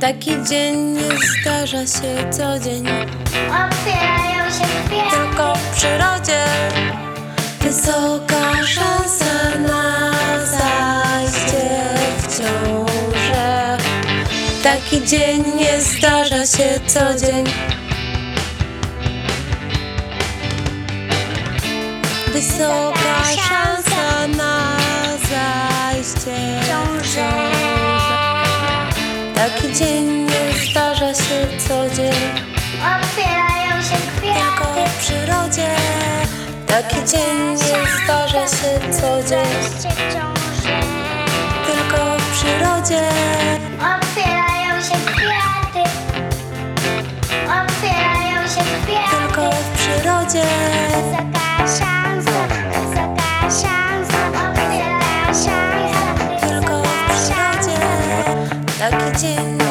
Taki dzień nie zdarza się co dzień. Otwierają się kwiaty Tylko w przyrodzie Wysoka szansa na zajście w ciążę. Taki dzień nie zdarza się co dzień. Wysoka szansa Taki dzień nie zdarza się co dzień. Otwierają się tylko kwiaty. w przyrodzie. Taki dzień nie zdarza się co dzień. Tylko w przyrodzie. Otwierają się kwiaty. Otwierają się kwiaty. Tylko w przyrodzie to